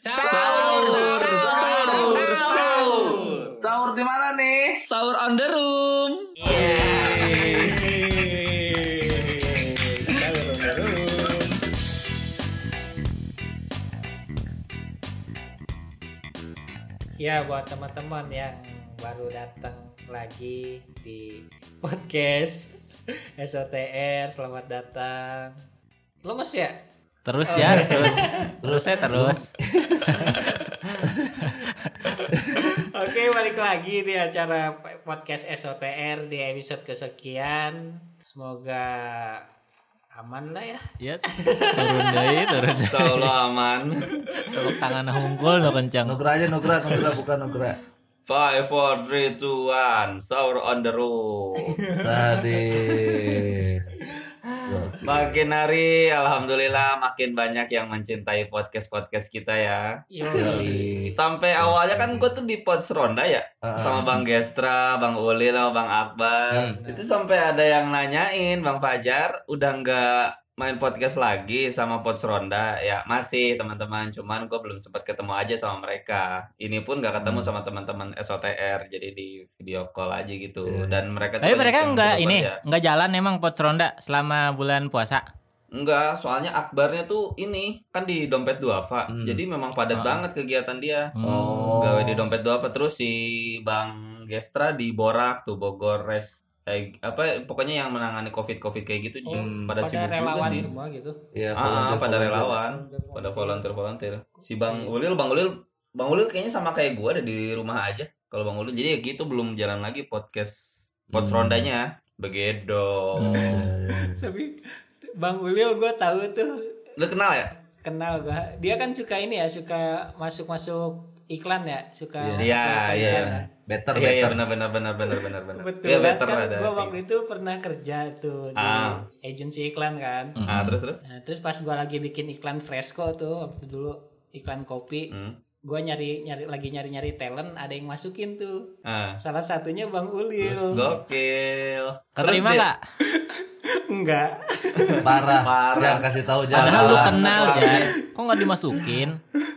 Sahur, sahur, sahur. Sahur di mana nih? Sahur on the room. Sahur on the room. Ya buat teman-teman yang baru datang lagi di podcast SOTR selamat datang. Lemes ya? Terus ya, terus. Terus ya terus. Oke balik lagi di acara podcast SOTR di episode kesekian. Semoga aman lah ya. Ya, turun deui, turun deui. Insyaallah aman. Tepuk tangan hungkul no kencang. Nugra aja Nugra, Nugra bukan Nugra. Five, four, three, two, one. Sahur on the room. Sadis. Makin hari, alhamdulillah makin banyak yang mencintai podcast podcast kita ya. Yo. Yoi. Sampai awalnya kan gue tuh di Pods Ronda ya, sama Bang Gestra, Bang Ulil, sama Bang Akbar. Hmm. Itu sampai ada yang nanyain, Bang Fajar udah nggak main podcast lagi sama Pods Ronda ya masih teman-teman cuman gue belum sempat ketemu aja sama mereka ini pun nggak ketemu Hmm. sama teman-teman SOTR jadi di video call aja gitu Iya. dan mereka Tapi mereka berubah ini, enggak jalan emang pot ronda selama bulan puasa. enggak soalnya Akbarnya tuh ini kan di dompet duafa Hmm. jadi memang padat Ah. banget kegiatan dia Oh. gawe di dompet duafa terus si Bang Gestra di Borak tuh Bogor Res eh, apa pokoknya yang menangani covid covid kayak gitu Oh, Hmm, pada, pada sibuk juga relawan sih. semua gitu. Iya, ah, volunteer, pada volunteer. relawan pada volunteer. volunteer si bang Ulil bang Ulil bang Ulil kayaknya sama kayak gua ada di rumah aja kalau bang Ulil. Jadi ya gitu belum jalan lagi podcast podcast Hmm. rondanya. Begitu. Iya, iya, iya. Tapi Bang Ulil gue tahu tuh. Lu kenal ya? Kenal gua. Dia kan suka ini ya, suka masuk-masuk iklan ya, suka Iya. Iya, iya. Better, iya iya better. benar benar benar benar benar benar Kebetulan iya better kan ada gue waktu itu pernah kerja tuh di Ah. agensi iklan kan. ah terus terus Nah, terus pas gua lagi bikin iklan Fresco tuh waktu dulu iklan kopi, hmm. gua nyari nyari lagi nyari nyari talent, ada yang masukin tuh. ah Salah satunya Bang Ulil. gokil Keterima dia- enggak? Parah. Parah. Jangan kasih tahu jangan. Padahal lu kenal, Jangan. Jar. Kok enggak dimasukin?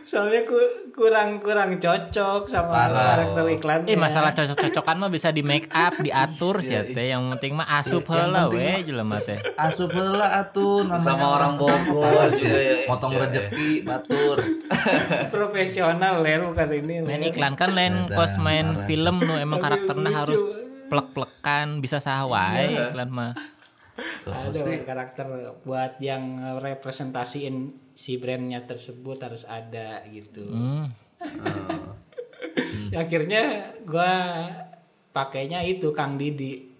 Soalnya ku- kurang kurang cocok sama Parah. karakter iklannya. Eh, masalah cocok-cocokan mah bisa di make up, diatur sih Iya, teh. Yang penting mah asup Yang heula we mah- jelema teh. Asup heula atuh namanya sama orang Bogor juga sih. ya Motong Iya, rezeki batur. profesional ler bukan ini. Main iklan kan lain kos main film nu emang karakternya harus plek-plekan, bisa Iya. iklan mah. Ada karakter buat yang representasiin si brandnya tersebut harus ada gitu. Hmm. Ah. Akhirnya gua pakainya itu Kang Didi.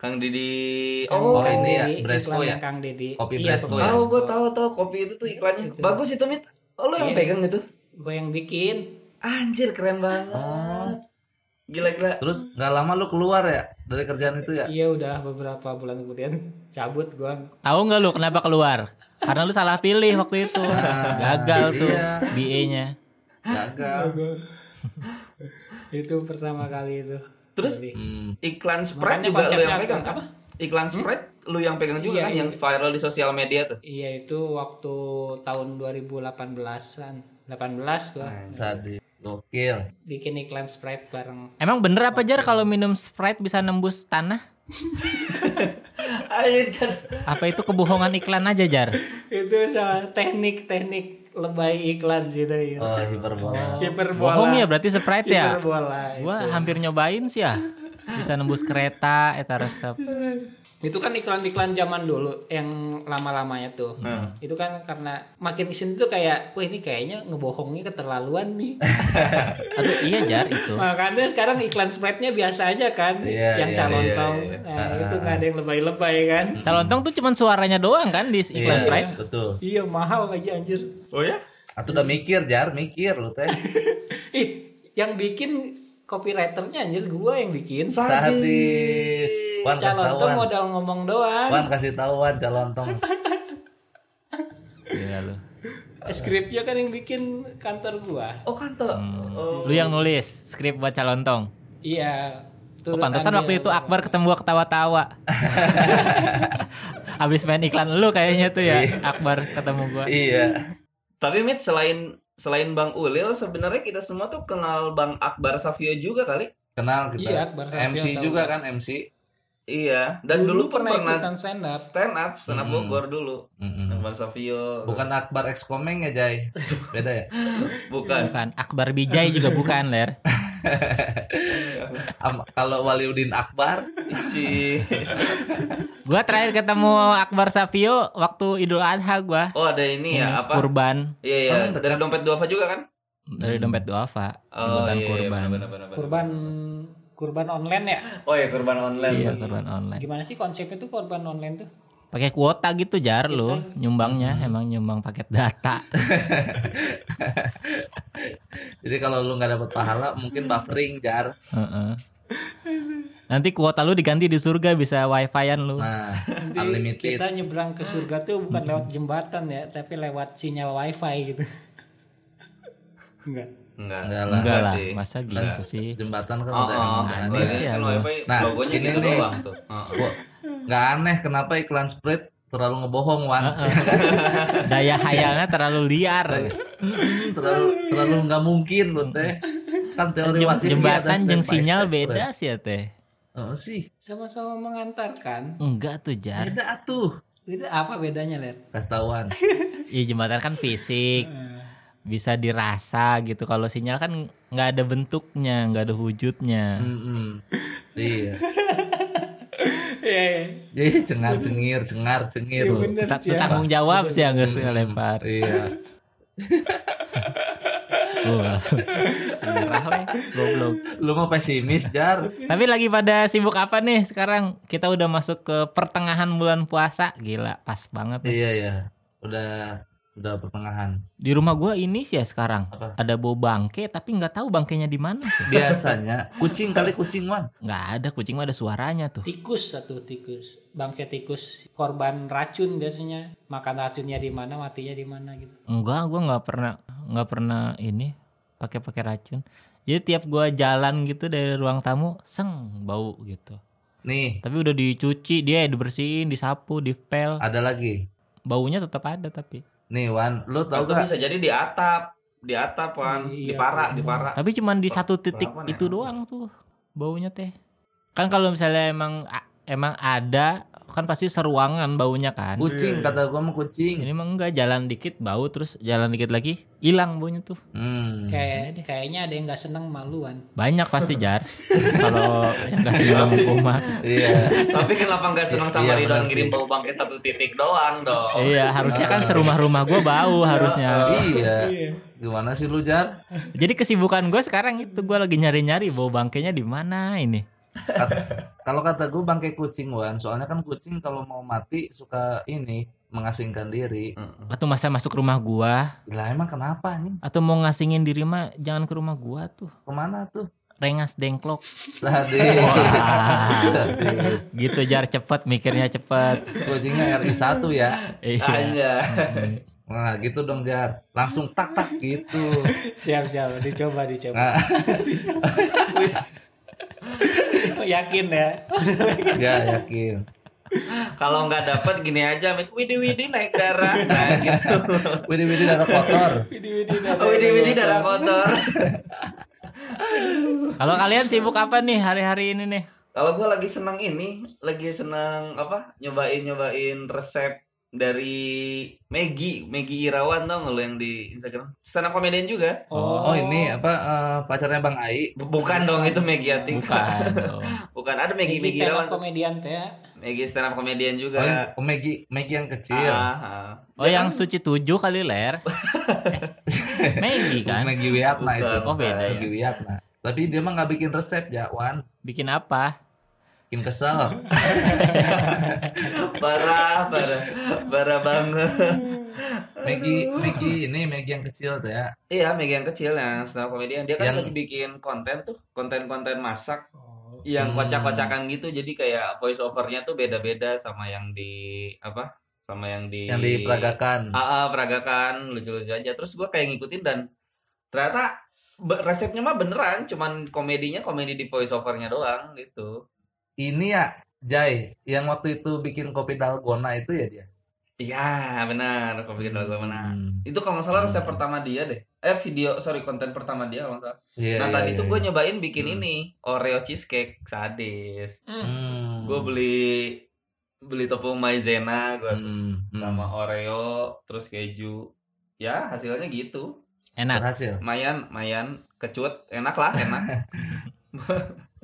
Kang Didi Kang Oh, Kang ini ya, Bresco ya? Kang Didi. Kopi iya, Bresco ya? Oh, gue tahu tahu kopi itu tuh iklannya Itu. bagus itu mit. Oh, lu yang Iya. pegang itu? Gue yang bikin. Anjir keren banget. Oh. Gila gila. Terus nggak lama lu keluar ya dari kerjaan itu ya? Iya udah beberapa bulan kemudian cabut gua. Tahu nggak lu kenapa keluar? Karena lu salah pilih waktu itu. Gagal tuh iya. BA-nya. Gagal. itu pertama kali itu. Terus Hmm. iklan makanya juga lu yang pegang apa? Iklan Sprite lu yang pegang juga Iya, kan iya. yang viral di sosial media tuh. Iya itu waktu tahun 2018-an. 18 gua Sadis. Gokil. bikin iklan Sprite bareng. Emang bener apa jar kalau minum Sprite bisa nembus tanah? Apa itu kebohongan iklan aja jar? itu salah teknik-teknik lebay iklan gitu ya. Oh, hiperbola. Hiperbola. Bohong ya berarti Sprite ya? Hiperbola. Gua itu. hampir nyobain sih ya. Bisa nembus kereta eta resep. Itu kan iklan-iklan zaman dulu yang lama-lamanya tuh. Hmm. Itu kan karena makin ke sini tuh kayak, wah ini kayaknya ngebohongnya keterlaluan nih. Aduh iya jar itu. Makanya sekarang iklan Sprite-nya biasa aja kan, Iya, yang iya, calontong. iya, iya. Nah, Ah. itu nggak ada yang lebay-lebay kan. Calontong tuh cuman suaranya doang kan di iklan Iya, Sprite. Betul. Iya mahal lagi anjir. Oh ya? Atau udah mikir, Jar, mikir lu teh. Ih, yang bikin copywriternya anjir gua yang bikin. Sadis. Wan kasih tahu Calontong Wan. modal ngomong doang. Wan kasih tahu Wan calontong. Gila lu. Skripnya kan yang bikin kantor gua. Oh kantor. Hmm. Oh. Lu yang nulis skrip buat calontong. Iya. Oh, pantesan waktu itu Akbar ketemu gua ketawa-tawa. Abis main iklan lu kayaknya tuh ya Akbar ketemu gua. iya. Tapi mit selain selain Bang Ulil sebenarnya kita semua tuh kenal Bang Akbar Savio juga kali. Kenal kita. Iya, Akbar Sapio MC juga kan MC. Iya, dan dulu, pun pernah pernah ikutan stand up. stand up, stand up Mm-mm. Bogor dulu. Mm-mm. Akbar Savio. Bukan Akbar X Komeng ya Jay. Beda ya. Bukan. Bukan Akbar Bijay juga bukan, Ler. Kalau Waliudin Akbar Si Gua terakhir ketemu Akbar Savio waktu Idul Adha gua. Oh, ada ini ya, apa? Kurban Iya, iya, Oh, dari dompet duafa juga kan? dari dompet duafa. Oh, iya, iya, kurban. benar, benar, benar. Kurban kurban online ya. Oh ya, kurban online. Iya, kurban online. Gimana sih konsepnya tuh kurban online tuh? Pakai kuota gitu jar lu nyumbangnya emang nyumbang paket data. Jadi kalau lu nggak dapat pahala mungkin buffering jar. Heeh. Nanti kuota lu diganti di surga bisa wifi-an lu. Nah, Nanti unlimited. kita nyebrang ke surga tuh bukan lewat jembatan ya, tapi lewat sinyal wifi gitu. Enggak. Enggak. Enggak lah. Enggak lah, sih. masa gitu sih. Jembatan kan Oh, udah oh, emang aneh aneh. sih ya, Nah, logonya ini gitu nih. doang tuh. Heeh. Gua nggak aneh kenapa iklan Sprite terlalu ngebohong Wan. Daya hayalnya terlalu liar. Terlalu terlalu nggak mungkin lu teh. Kan teori Jem- jembatan by sinyal step, beda sih ya teh. Oh sih, Sama-sama mengantarkan. Enggak tuh jar. beda tuh. Itu apa bedanya, Ler? Kastawan. Iya jembatan kan fisik, bisa dirasa gitu. Kalau sinyal kan nggak ada bentuknya, nggak ada wujudnya. Iya. Iya, iya. Jadi cengar cengir, cengar cengir. Iya, Jar. tanggung jawab sih yang nggak Mm-mm. lempar. Iya. Langsung Senyerah weh, goblok. Lu mau pesimis, Jar? Tapi lagi pada sibuk apa nih sekarang? Kita udah masuk ke pertengahan bulan puasa, gila, pas banget. Iya ya. Udah udah pertengahan. Di rumah gua ini sih ya sekarang Apa? ada bau bangke, tapi nggak tahu bangkainya di mana sih. Biasanya kucing kali kucing Wan. Nggak ada kucing mah ada suaranya tuh. Tikus satu tikus. Bangke tikus korban racun biasanya. Makan racunnya di mana, matinya di mana gitu. Enggak, gua nggak pernah nggak pernah ini pakai pakai racun. Jadi tiap gua jalan gitu dari ruang tamu, seng bau gitu. Nih, Tapi udah dicuci, dia dibersihin, disapu, dipel. ada lagi. Baunya tetap ada tapi. Nih Wan, lu tau gak? bisa jadi di atap, di atap kan, di Iya, para, iya. di para. Tapi cuman di satu titik Berapa itu doang tuh baunya teh. Kan kalau misalnya emang emang ada kan pasti seruangan baunya kan. Kucing Iya. kata gua mau kucing. Ini emang enggak jalan dikit bau terus jalan dikit lagi hilang baunya tuh. Hmm. Kayak kayaknya ada yang nggak seneng maluan. Banyak pasti jar. kalau yang kasih bilang rumah. Iya. Tapi kenapa nggak senang sama Iya, Ridwan ngirim bau bangke satu titik doang dong? Iya, harusnya kan serumah-rumah gua bau harusnya. iya. Gimana sih lu, Jar? Jadi kesibukan gue sekarang itu gua lagi nyari-nyari bau bangkainya di mana ini. Kalau kata gua bangkai kucing Wan, soalnya kan kucing kalau mau mati suka ini mengasingkan diri. Atau masa masuk rumah gua Lah emang kenapa nih? atau mau ngasingin diri mah jangan ke rumah gua tuh. Ke mana tuh? Rengas dengklok. Sadis. Wah. Sadis. gitu jar cepet mikirnya cepet Kucingnya RI 1 ya. iya Aja. Nah, gitu dong, Jar. Langsung tak tak gitu. Siap siap, dicoba dicoba. Nah, Yakin ya? ya yakin. Kalau nggak dapat gini aja. Widi Widi naik darah. Nah, gitu. Widih widih darah kotor. Widi-widi Oh, Widi Widi darah kotor. kalau kalian sibuk apa nih hari-hari ini nih Kalau gue lagi seneng ini, lagi seneng apa? Nyobain nyobain resep dari Maggie, Maggie Irawan tau nggak lo yang di Instagram? Stand up comedian juga. Oh, ini apa eh, pacarnya Bang Ai? Bukan dong itu Maggie Atika. bukan dong. Bukan ada Maggie Maggie Maggie stand up Irawan. komedian teh ya. Maggie stand up comedian juga. Oh, yang- oh, Maggie, Maggie yang kecil. Ah, ah. oh yang suci tujuh kali ler Maggie kan Maggie Wiatna Bukan. itu. Oh, beda ya. Maggie Wiatna. Tapi dia mah nggak bikin resep ya, Wan. bikin apa Bikin kesel. parah, parah, parah banget. Maggie, Maggie ini Maggie yang kecil tuh ya. Iya, Maggie yang kecil yang stand up comedian. Dia kan Yang- lagi bikin konten tuh, konten-konten masak yang Hmm. kocak-kocakan gitu. Jadi kayak voice overnya tuh beda-beda sama yang di apa? Sama yang di Yang diperagakan. Ah, ah, peragakan lucu-lucu aja. Terus gua kayak ngikutin dan ternyata resepnya mah beneran, cuman komedinya komedi di voice overnya doang gitu. Ini ya, Jai, yang waktu itu bikin kopi dalgona itu ya dia. Iya benar, kopi gue benar. Hmm. Itu kalau nggak salah resep Hmm. pertama dia deh. Eh video, sorry konten pertama dia kalau nggak salah. Iya, nah iya, tadi iya, tuh iya. gue nyobain bikin Hmm. ini Oreo cheesecake sadis. Hmm. Gue beli beli tepung maizena gue Hmm, hmm. sama Oreo terus keju. Ya hasilnya gitu. Enak. berhasil. Mayan, mayan kecut, enak lah, enak.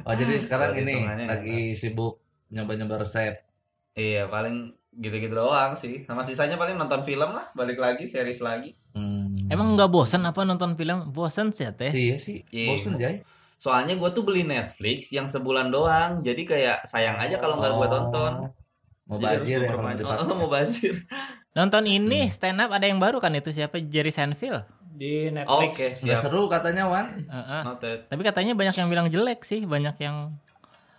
Oh jadi sekarang ini hitungannya lagi sibuk nyoba-nyoba resep. iya paling gitu-gitu doang sih. Sama sisanya paling nonton film lah, balik lagi series lagi. Hmm. Emang nggak bosan apa nonton film? Bosan sih ya teh. Iya sih, Iya. bosen Jay. Soalnya gue tuh beli Netflix yang sebulan doang, jadi kayak sayang aja kalau nggak gue tonton. Oh, Mau bajir ya memperbanyak. dipakai. Oh, mau bazir. Nonton Hmm. ini stand up ada yang baru kan itu siapa Jerry Seinfeld. Di Oke, Netflix. Nggak seru katanya Wan. Heeh. Noted. Tapi katanya banyak yang bilang jelek sih, banyak yang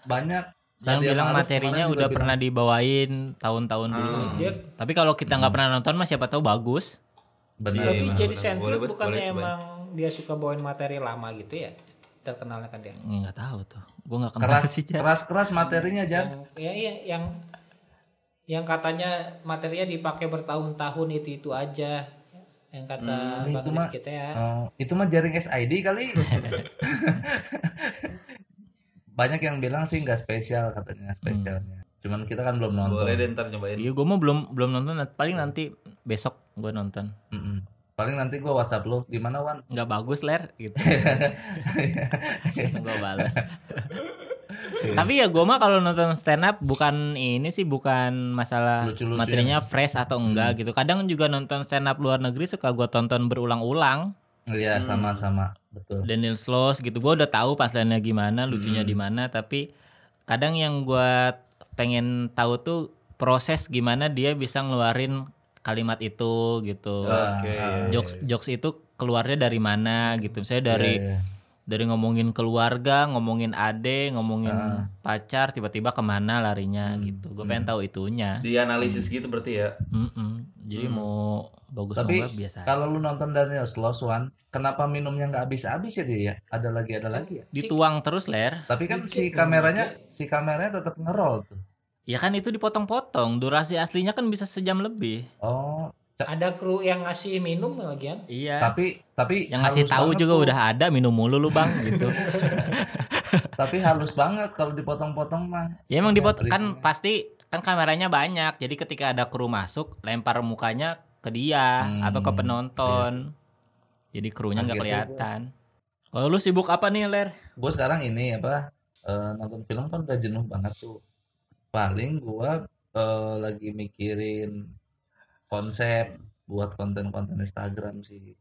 Banyak. yang Sadia bilang Ma'ruf materinya udah bilang, pernah dibawain tahun-tahun dulu. Ah. Dia Tapi kalau kita nggak Hmm. pernah nonton mah siapa tahu bagus. Benar. Iya, tapi jadi Boleh, boleh, bukannya boleh, emang dia suka bawain materi lama gitu ya? Terkenalnya kan dia. Nggak tahu tuh. Gue nggak kenal Keras, sih. Jan. keras keras materinya. Yang ya iya yang yang katanya materinya dipakai bertahun-tahun itu itu aja. Yang kata Hmm, Bang itu mah- teh ya. Oh, itu mah jaring SID kali. Banyak yang bilang sih nggak spesial katanya spesialnya. Cuman kita kan belum nonton. Boleh deh ntar nyobain. Iya, gue mah belum belum nonton. Paling nanti besok gue nonton. Mm-mm. Paling nanti gua WhatsApp lu gimana Wan? Nggak bagus ler gitu. Langsung gue balas. Tapi ya gue mah kalau nonton stand up bukan ini sih bukan masalah Lucu-lucu materinya ya? fresh atau enggak gitu. Kadang juga nonton stand up luar negeri suka gue tonton berulang-ulang. Iya Hmm. sama-sama betul. Daniel Sloss gitu. Gue udah tahu punchline-nya gimana, lucunya Hmm. di mana. Tapi kadang yang gue pengen tahu tuh proses gimana dia bisa ngeluarin kalimat itu gitu. Ah, jokes jokes itu keluarnya dari mana gitu. Misalnya dari Iya, iya. Dari ngomongin keluarga, ngomongin ade, ngomongin Ah. pacar, tiba-tiba ke mana larinya Hmm, gitu. Gue pengen tahu itunya. Di analisis gitu berarti ya. Mm-mm. Jadi Hmm. mau bagus Tapi mau enggak biasa. aja. Kalau lu nonton Daniel Sloss Wan, kenapa minumnya nggak habis-habis ya dia? ya? Ada lagi ada lagi ya. dituang terus ler. Tapi kan Dikit si kameranya si kameranya tetap ngerol tuh. Ya kan itu dipotong-potong. Durasi aslinya kan bisa sejam lebih. Oh, Ada kru yang ngasih minum lagian. Iya. tapi tapi yang ngasih tahu juga tuh. udah ada minum mulu lu bang gitu. Tapi halus banget kalau dipotong-potong mah. ya emang dipotong kan pasti kan kameranya banyak. Jadi ketika ada kru masuk lempar mukanya ke dia Hmm, atau ke penonton. Jadi krunya nggak Kaget kelihatan. Kalau lu sibuk apa nih ler? Gue sekarang ini apa eh, nonton film kan udah jenuh banget tuh. Paling gua eh, lagi mikirin konsep buat konten-konten Instagram sih.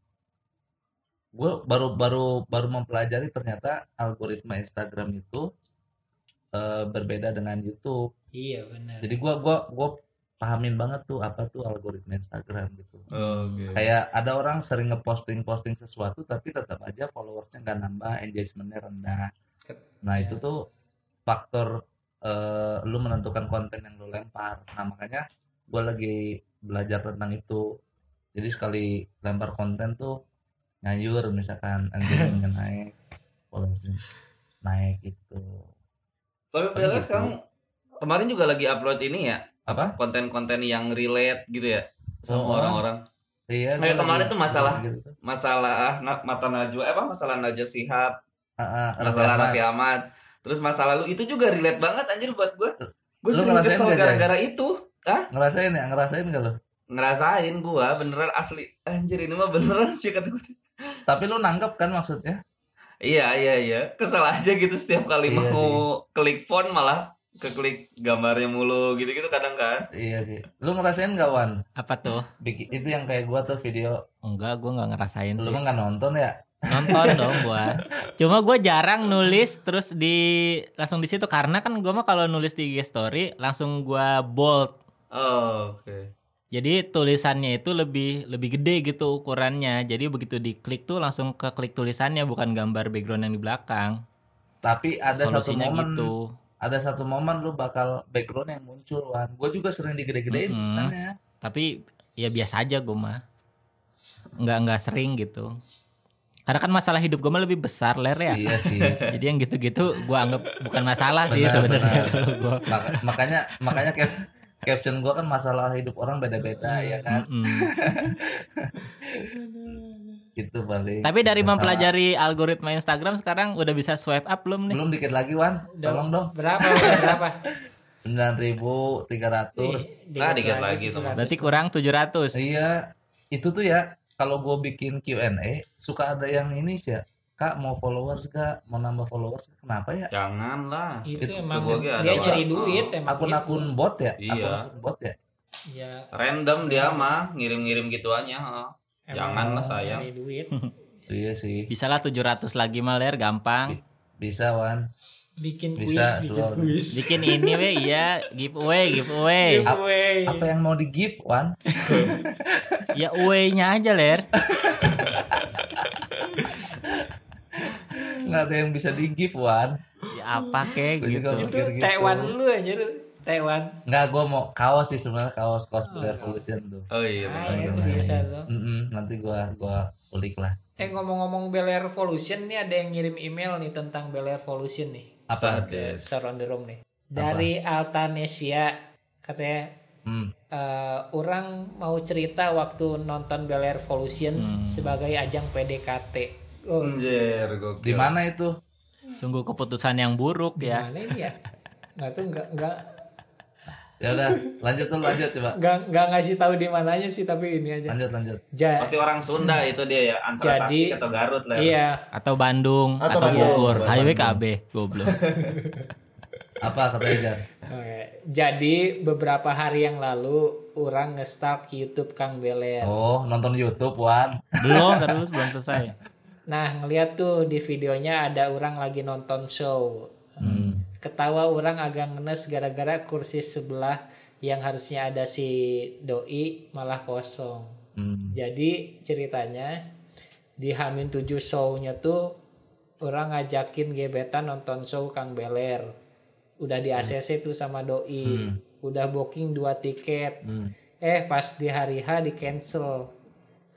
Gue baru baru baru mempelajari ternyata algoritma Instagram itu eh, berbeda dengan YouTube. Iya benar. Jadi gua gua gua pahamin banget tuh apa tuh algoritma Instagram gitu. Oke. Kayak ada orang sering ngeposting posting sesuatu tapi tetap aja followersnya nggak nambah, engagementnya rendah. Nah Ya. itu tuh faktor eh, lu menentukan konten yang lu lempar. Nah makanya gue lagi belajar tentang itu. Jadi sekali lempar konten tuh ngayur misalkan engagementnya naik, followersnya naik gitu. Tapi Bella gitu. sekarang kemarin juga lagi upload ini ya, Apa? konten-konten yang relate gitu ya sama Oh, orang-orang. Iya. Kayak kemarin lagi- tuh masalah- gitu. Masalah na- mata Najwa, eh, apa masalah Najwa Sihab, Ah, ah, masalah Raffi Ahmad, terus masalah lu itu juga relate banget anjir buat gue. Gue sering ngerasain kesel gara-gara itu. Ngerasain ya? Ngerasain gak lu? Ngerasain gua beneran asli. Anjir ini mah beneran sih kata gue. Tapi lu nangkep kan maksudnya? Iya iya iya, kesel aja gitu setiap kali Iya mau klik font malah keklik gambarnya mulu gitu-gitu kadang kan. Iya sih. Lu ngerasain gak Wan? Apa tuh? Bikin, itu yang kayak gua tuh video. Enggak, gua nggak ngerasain Lu sih. mah nggak nonton ya? Nonton dong gua. Cuma gua jarang nulis terus di langsung di situ karena kan gua mah kalau nulis di IG story langsung gua bold. Oh, oke. Jadi tulisannya itu lebih lebih gede gitu ukurannya. Jadi begitu diklik tuh langsung ke klik tulisannya bukan gambar background yang di belakang. Tapi ada satu Solusinya momen, gitu. ada satu momen lu bakal background yang muncul Wan. Gue juga sering digede-gedein Mm-mm. misalnya. Tapi ya biasa aja gua mah. Nggak nggak sering gitu. Karena kan masalah hidup gua mah lebih besar ler ya. Iya sih. Jadi yang gitu-gitu gua anggap bukan masalah sih Benar, sebenarnya benar. kalau gua. Maka- makanya makanya kayak caption gua kan masalah hidup orang beda-beda ya kan Mm-mm. itu paling Tapi dari Masalah. mempelajari algoritma Instagram sekarang udah bisa swipe up belum nih? belum dikit lagi Wan tolong dong Berapa? Berapa? 9300 Ah, dikit lagi tuh. Berarti kurang 700. iya itu tuh ya kalau gue bikin Q&A suka ada yang ini sih ya kak mau followers gak mau nambah followers kenapa ya Janganlah. Itu Itu emang dia nyari duit emang akun-akun gitu. bot ya Iya. akun bot ya Ya, Random dia mah ngirim-ngirim gituannya. Janganlah sayang. nyari duit. iya sih Bisa lah 700 lagi maler gampang. bisa Wan Bikin Bisa, kuis, bikin. Bikin ini we iya giveaway giveaway. Giveaway. apa yang mau di give Wan Ya away-nya aja ler. nggak ada yang bisa di give Wan Ya apa kek gitu. mikir Itu gitu. Taiwan lu aja lu. Taiwan. nggak gue mau kaos sih sebenarnya kaos cosplay Oh, revolution tuh Oh iya. Ah, itu bisa tuh. Mm-mm, nanti gua gua ulik lah Eh ngomong-ngomong Bel Air Revolution nih ada yang ngirim email nih tentang Bel Air Revolution nih. apa. Surround the Room nih. Dari Altanesia katanya hmm. eh, orang mau cerita waktu nonton Bel Air Revolution Hmm. sebagai ajang PDKT. Oh, Anjir, gokil. di mana itu Sungguh keputusan yang buruk ya. ini ya? Nggak tuh nggak nggak ya udah lanjut tuh lanjut coba nggak nggak ngasih tahu di mananya sih tapi ini aja. lanjut lanjut Ja, Pasti orang Sunda itu dia ya, antara Jadi- Tasik atau Garut lah. iya, Atau Bandung Atau atau. Bogor. Highway KB goblok. apa kata Ejar Oke. Jadi beberapa hari yang lalu orang nge-start YouTube Kang Beler. oh nonton YouTube Wan belum terus belum selesai. Nah, ngeliat tuh di videonya ada orang lagi nonton show. hmm. Ketawa orang agak ngenes gara-gara kursi sebelah yang harusnya ada si doi malah kosong. Hmm. Jadi ceritanya di Hamin 7 show-nya tuh orang ngajakin gebetan nonton show Kang Beler. Udah di ACC tuh sama doi. Hmm. Udah booking dua tiket. Hmm. Eh pas di hari H di cancel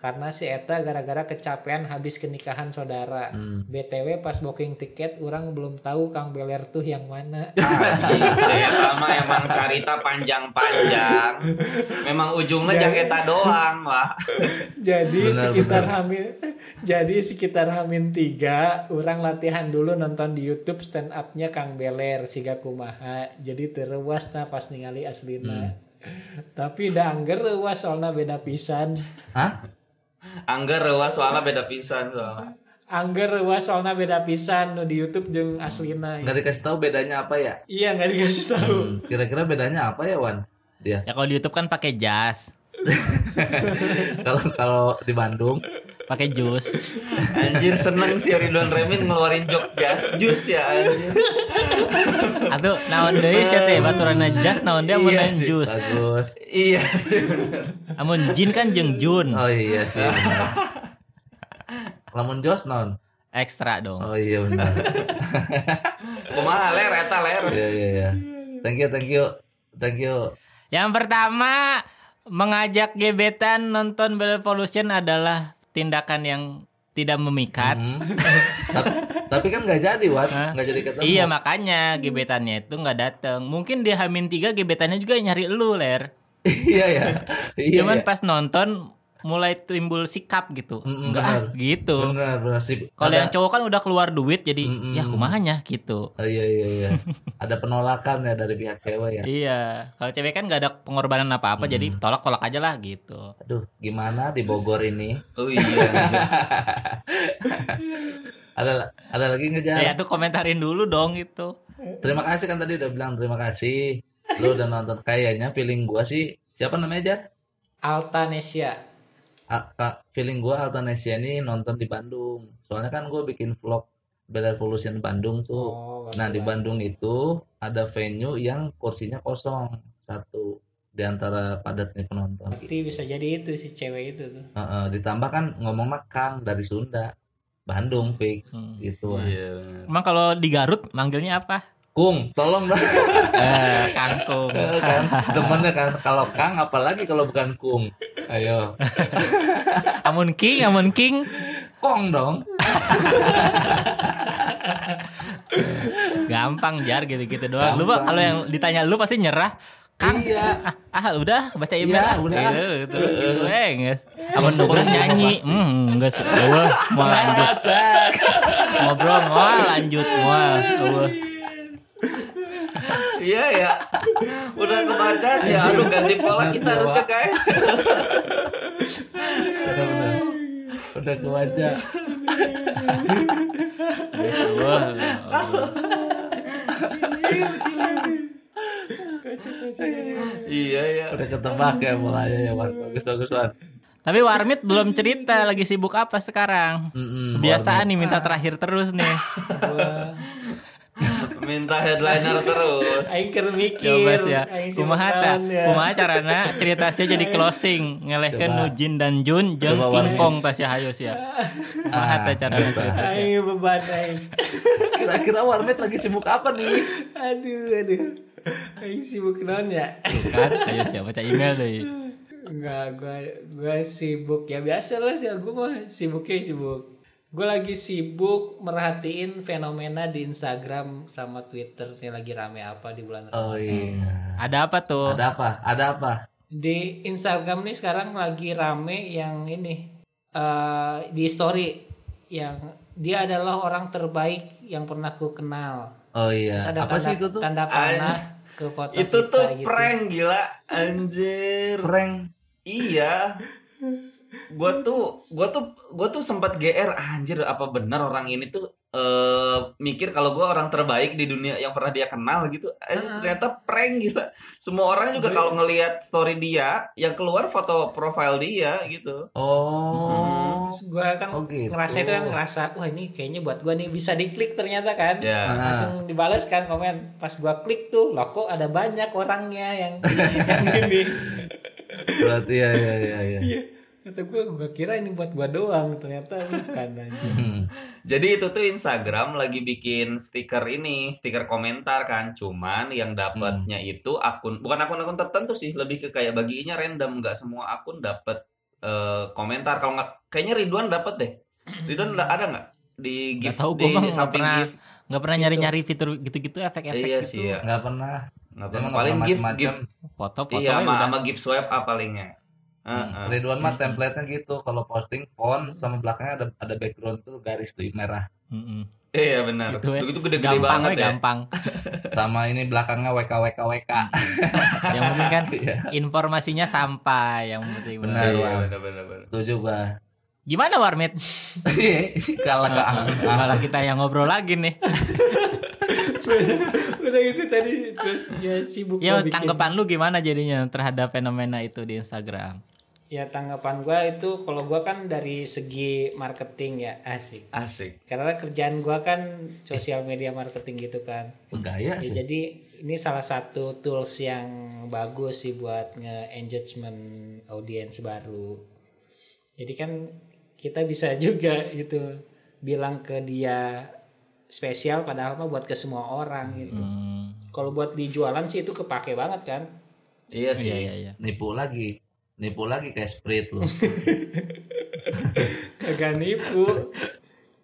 karena si Eta gara-gara kecapean habis kenikahan saudara. Hmm. BTW pas booking tiket orang belum tahu Kang Beler tuh yang mana. Saya sama emang carita panjang-panjang. Memang ujungnya jaketa doang lah. jadi Benar, sekitar benar. Hamin jadi sekitar Hamin 3 orang latihan dulu nonton di YouTube stand up-nya Kang Beler siga kumaha. Jadi terewas nah pas ningali aslina. Tapi dah angger soalnya beda pisan. Hah? Angger rewas soalnya beda pisan soalnya. Angger reuas soalnya beda pisan nu di YouTube jeung aslina. nggak dikasih tahu bedanya apa ya Iya nggak dikasih tahu. Hmm, kira-kira bedanya apa ya Wan dia Ya kalau di YouTube kan pakai jas, kalau kalau di Bandung pakai jus. Anjir seneng sih Ridwan Remin ngeluarin jokes jas jus ya anjir. Atau naon deui sia teh baturana jas naon dia mun Iya lain sih, jus. bagus Iya. Amun jin kan jeung jun. oh iya sih lamun Jos non Ekstra dong. oh iya benar Kumaha ler eta ler. iya iya iya thank you thank you thank you Yang pertama mengajak gebetan nonton Bell Evolution adalah tindakan yang tidak memikat. Hmm. tapi, tapi kan nggak jadi Hah? nggak jadi ketemu Iya makanya gebetannya itu nggak datang. Mungkin di Hamin 3 gebetannya juga nyari lu ler. iya ya iya Cuman ya. pas nonton mulai timbul sikap gitu. Mm-mm, Enggak benar. gitu. benar benar sih Kalau yang cowok kan udah keluar duit jadi Mm-mm. ya kumahanya gitu. oh, iya iya iya ada penolakan ya dari pihak cewek ya Iya, kalau cewek kan nggak ada pengorbanan apa-apa Hmm. jadi tolak-tolak aja lah gitu. aduh gimana di Bogor ini Oh iya. anjir. ada ada lagi ngejar Ya itu komentarin dulu dong itu. terima kasih kan tadi udah bilang terima kasih lu udah nonton kayaknya feeling gua sih siapa namanya Jar? Altanesia. Feeling gua Altanesia ini nonton di Bandung soalnya kan gua bikin vlog Bell Revolution Bandung tuh Oh, nah di kebetulan. Bandung itu ada venue yang kursinya kosong satu di antara padatnya penonton Berarti bisa jadi itu si cewek itu tuh. Heeh, ditambah kan ngomong Kang dari Sunda Bandung fix Hmm. gitu Wan. Iya. Emang kalau di Garut manggilnya apa? Kung tolong dong Eh, kangkung. kan temennya kan kalau Kang apalagi kalau bukan Kung ayo Amun King, Amun King. Kong dong Gampang jar gitu-gitu doang. Lu Gampang. kalau yang ditanya lu pasti nyerah. Kang. Iya. Ah, udah baca email Iya, ah. udah. Gitu, terus gitu eh guys. Abang Nugrah nyanyi. Hmm, enggak sih. Mau lanjut. Ngobrol mau lanjut mau. Iya ya. Udah kebaca sih. Aduh ganti pola kita harusnya guys. Udah udah. Udah kebaca. Iya ya. Udah ketebak ya mulanya ya. Bagus bagus Wan. Tapi Warmit belum cerita lagi sibuk apa sekarang. Mm-mm, Kebiasaan Warmit. nih minta terakhir terus nih. Minta headliner terus. aing keur mikir. Coba sih ya. Kumaha ta? ya. Kumaha carana ceritanya jadi closing ngelehkeun. Nujin dan Jun jeung. Kingkong tas ya hayo sia. Kumaha teh Ah, carana gitu. ceritanya? Aing beban aing. Kira-kira Warmit lagi sibuk apa nih? Aduh, aduh. Aing sibuk naon ya? Kan ayo sia baca email deui. Enggak, gua gua sibuk ya biasa lah sih gua mah sibuknya sibuk. Gue lagi sibuk merhatiin fenomena di Instagram sama Twitter nih lagi rame apa di bulan Oh Ramadan. iya. Ada apa tuh? Ada apa? Ada apa? Di Instagram nih sekarang lagi rame yang ini eh di story yang dia adalah orang terbaik yang pernah ku kenal. Oh iya. Terus ada Apa tanda, sih itu tuh? tanda panah ke foto Itu kita tuh gitu. prank gila. Anjir. Prank. Iya. Gua tuh gua tuh gua tuh sempat GR anjir apa benar orang ini tuh eh mikir kalau gua orang terbaik di dunia yang pernah dia kenal gitu. Eh, Ah. ternyata prank gila. Semua orang juga Gue- kalau ngelihat story dia yang keluar foto profile dia gitu. Oh. Terus gue kan Oh, gitu. ngerasa itu kan ngerasa wah ini kayaknya buat gue nih bisa diklik ternyata kan. Ya. Ah. Langsung dibalas kan komen. Pas gue klik tuh, loh kok ada banyak orangnya yang yang ini. Berarti ya ya ya ya. Iya. Kata gue, gue kira ini buat gue doang. Ternyata bukan aja. Hmm. Jadi itu tuh Instagram lagi bikin stiker ini, stiker komentar kan. Cuman yang dapatnya itu akun bukan akun-akun tertentu sih, lebih ke kayak bagiinnya random, nggak semua akun dapat eh, komentar. Kalau nggak kayaknya Ridwan dapat deh. Ridwan da- ada nggak di Nggak gift tahu, di gua mah nggak samping pernah gift? Nggak pernah nyari-nyari fitur gitu-gitu efek-efek Iya gitu. sih ya. Nggak pernah. Nggak Emang pernah. Paling gift gift Foto-foto iya ya sama, udah. sama gift swap ah palingnya. Heeh. Ridwan mah template-nya gitu. Kalau posting font sama belakangnya ada ada background tuh garis tuh merah. Mm-mm. Iya benar. Gitu ya. Itu gede-gede Gampang banget we, ya. gampang. Sama ini belakangnya WK WK WK. Yang penting kan Iya. informasinya sampai yang penting Benar. Iya, Bang. benar benar benar. Setuju gua. Gimana Warmit? Iya, Kalah ke angin. Malah kita yang ngobrol lagi nih. Udah gitu tadi terus ya sibuk. Ya tanggapan lu gimana jadinya terhadap fenomena itu di Instagram? Ya tanggapan gue itu kalau gue kan dari segi marketing ya asik. Asik. Karena kerjaan gue kan sosial media marketing gitu kan. Gaya Ya, sih. jadi ini salah satu tools yang bagus sih buat nge-engagement audiens baru. Jadi kan kita bisa juga gitu bilang ke dia spesial padahal mah buat ke semua orang gitu. Hmm. Kalau buat di jualan sih itu kepake banget kan. Iya sih. Iya iya iya. Nipu lagi. Nipu lagi kayak sprite lu. Kagak nipu.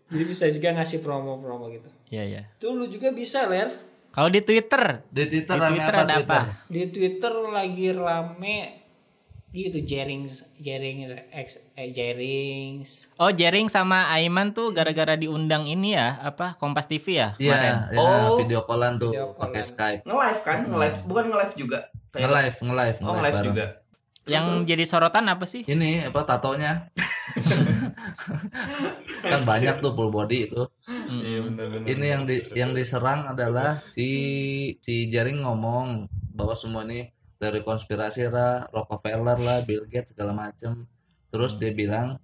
Jadi bisa juga ngasih promo-promo gitu. Iya iya. Tuh lu juga bisa ler. Kalau di Twitter, Di Twitter, di Twitter apa ada apa? Twitter? Di Twitter lagi rame gitu Jerings Jerings X eh, Jerings Oh, Jering sama Aiman tuh gara-gara diundang ini ya, apa Kompas TV ya Iya, kemarin. ya, Oh. video callan tuh pakai callan. Skype. Nge-live kan? Nge-live. Bukan nge-live juga. Kayak- Nge-live, nge-live, Oh, nge-live nge-live bareng. juga. Yang jadi sorotan apa sih? Ini apa tatonya? kan banyak tuh full body itu. Iya benar-benar. Ini yang di yang diserang adalah si si Jaring ngomong bahwa semua ini dari konspirasi lah, Rockefeller lah, Bill Gates segala macem. Terus dia bilang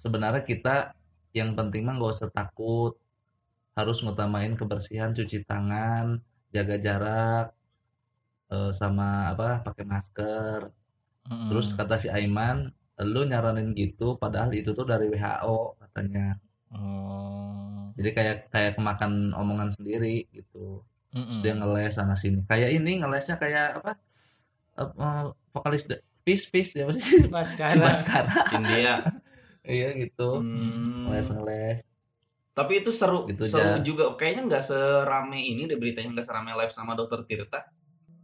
sebenarnya kita yang penting mah nggak usah takut, harus ngutamain kebersihan, cuci tangan, jaga jarak, eh, sama apa pakai masker. Mm-mm. Terus kata si Aiman, lu nyaranin gitu, padahal itu tuh dari WHO katanya. Oh. Jadi kayak kayak kemakan omongan sendiri gitu. Terus Mm-mm. dia ngeles sana sini. Kayak ini ngelesnya kayak apa? Eh, eh, vokalis Fish Fish ya sih? Mas Si sekarang Baskara. India. Iya gitu. Hmm. Ngeles ngeles. Tapi itu seru, Gitu, seru Jar. juga. Kayaknya nggak serame ini deh beritanya nggak serame live sama Dokter Tirta.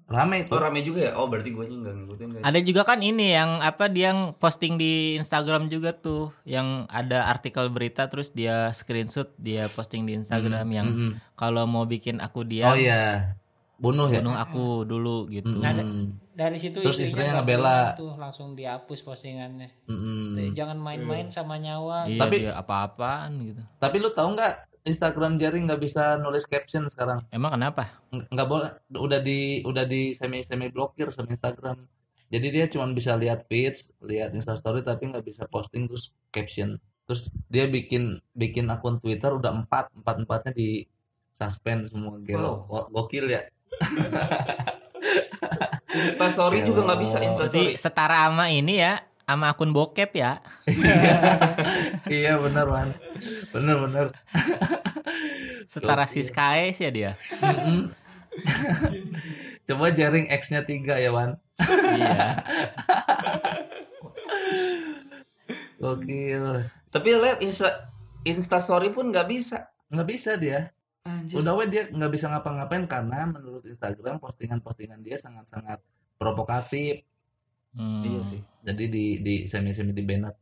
Rame itu Oh rame juga ya? Oh berarti gue nggak ngikutin guys. Ada juga kan ini yang apa dia yang posting di Instagram juga tuh yang ada artikel berita terus dia screenshot dia posting di Instagram yang Mm-mm. kalau mau bikin aku dia oh iya bunuh ya bunuh aku dulu gitu. Mm-mm. Dari situ Terus istrinya ngebela. tuh langsung dihapus postingannya. Mm-mm. Eh, Jangan main-main sama nyawa. Iya Tapi- dia apa-apaan gitu. tapi lu tahu nggak Instagram Jerry nggak bisa nulis caption sekarang. Emang kenapa? Ng- nggak boleh udah di udah di semi semi blokir sama Instagram. Jadi dia cuma bisa lihat feeds lihat instastory tapi nggak bisa posting terus caption. Terus dia bikin bikin akun Twitter udah empat empat empatnya di suspend semua. Gelo Go- gokil ya. Instastory juga nggak bisa Instastory. setara sama ini ya, sama akun bokep ya. iya bener man bener bener Setara si Sky ya dia. Coba jaring X nya tiga ya Wan iya. gokil Tapi lihat Insta Instastory pun nggak bisa. nggak bisa dia Anjir. udah weh dia nggak bisa ngapa-ngapain karena menurut Instagram postingan-postingan dia sangat-sangat provokatif Hmm. Iya sih. jadi di di semi semi di banned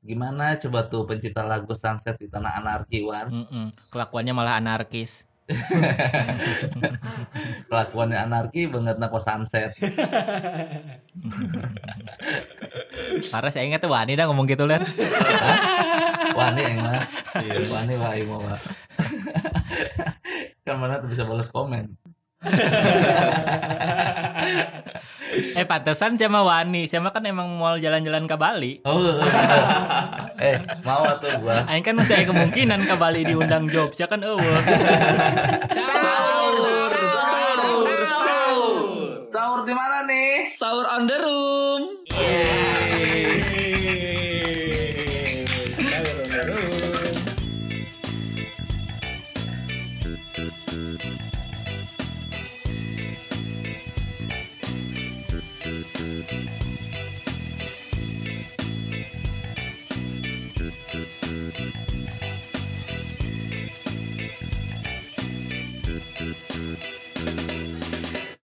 gimana coba tuh pencipta lagu Sunset di tanah anarki Wan Mm-mm. Kelakuannya malah anarkis. kelakuannya anarki banget nako Sunset Parah saya ingat tuh Wani dah ngomong gitu ler. wah ini yang mah wah ini wah ini mah kan mana tuh bisa balas komen eh pantesan sama Wani, sama kan emang mau jalan-jalan ke Bali. oh eh mau tuh gua Aing kan masih ada kemungkinan ke Bali diundang job, ya kan eueuh. Sahur, sahur, sahur. sahur di mana nih Sahur on the room. Yeah.